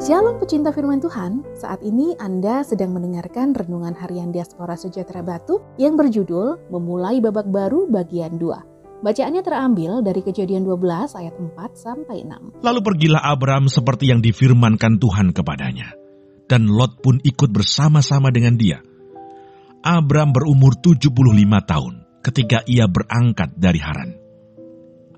Shalom pecinta firman Tuhan, saat ini Anda sedang mendengarkan Renungan Harian Diaspora Sejahtera Batu yang berjudul Memulai Babak Baru Bagian 2. Bacaannya terambil dari kejadian 12 ayat 4 sampai 6. Lalu pergilah Abram seperti yang difirmankan Tuhan kepadanya. Dan Lot pun ikut bersama-sama dengan dia. Abram berumur 75 tahun ketika ia berangkat dari Haran.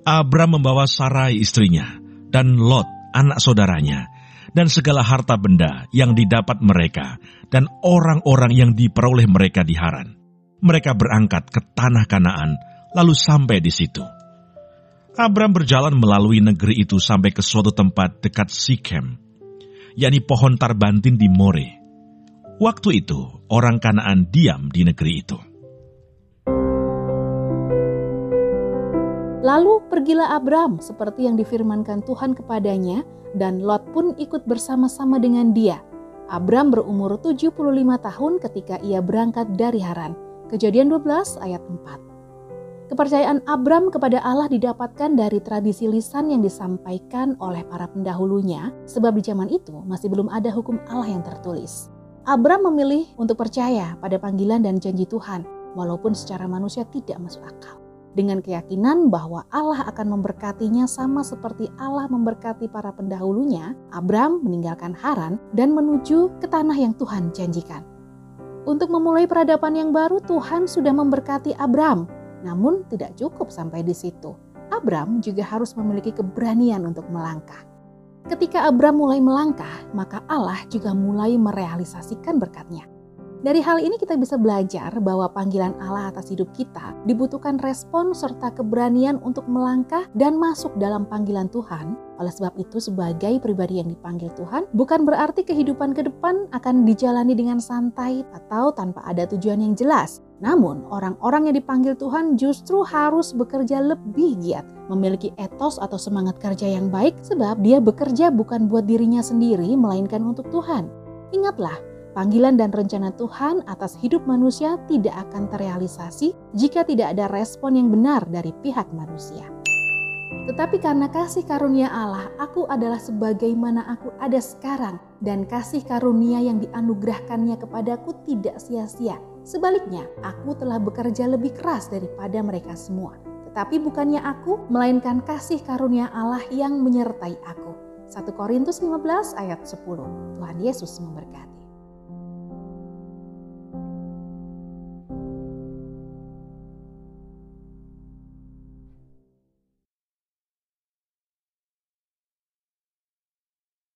Abram membawa Sarai istrinya dan Lot anak saudaranya dan segala harta benda yang didapat mereka dan orang-orang yang diperoleh mereka di Haran. Mereka berangkat ke tanah Kanaan, lalu sampai di situ. Abram berjalan melalui negeri itu sampai ke suatu tempat dekat Sikem, yakni pohon tarbantin di More. Waktu itu, orang Kanaan diam di negeri itu. Lalu pergilah Abram seperti yang difirmankan Tuhan kepadanya, dan Lot pun ikut bersama-sama dengan dia. Abram berumur 75 tahun ketika ia berangkat dari Haran. Kejadian 12 ayat 4. Kepercayaan Abram kepada Allah didapatkan dari tradisi lisan yang disampaikan oleh para pendahulunya, sebab di zaman itu masih belum ada hukum Allah yang tertulis. Abram memilih untuk percaya pada panggilan dan janji Tuhan, walaupun secara manusia tidak masuk akal dengan keyakinan bahwa Allah akan memberkatinya sama seperti Allah memberkati para pendahulunya, Abram meninggalkan Haran dan menuju ke tanah yang Tuhan janjikan. Untuk memulai peradaban yang baru, Tuhan sudah memberkati Abram, namun tidak cukup sampai di situ. Abram juga harus memiliki keberanian untuk melangkah. Ketika Abram mulai melangkah, maka Allah juga mulai merealisasikan berkatnya. Dari hal ini kita bisa belajar bahwa panggilan Allah atas hidup kita dibutuhkan respon serta keberanian untuk melangkah dan masuk dalam panggilan Tuhan. Oleh sebab itu sebagai pribadi yang dipanggil Tuhan bukan berarti kehidupan ke depan akan dijalani dengan santai atau tanpa ada tujuan yang jelas. Namun orang-orang yang dipanggil Tuhan justru harus bekerja lebih giat, memiliki etos atau semangat kerja yang baik sebab dia bekerja bukan buat dirinya sendiri melainkan untuk Tuhan. Ingatlah, Panggilan dan rencana Tuhan atas hidup manusia tidak akan terrealisasi jika tidak ada respon yang benar dari pihak manusia. Tetapi karena kasih karunia Allah, aku adalah sebagaimana aku ada sekarang, dan kasih karunia yang dianugerahkannya kepadaku tidak sia-sia. Sebaliknya, aku telah bekerja lebih keras daripada mereka semua. Tetapi bukannya aku, melainkan kasih karunia Allah yang menyertai aku. 1 Korintus 15 ayat 10. Tuhan Yesus memberkati.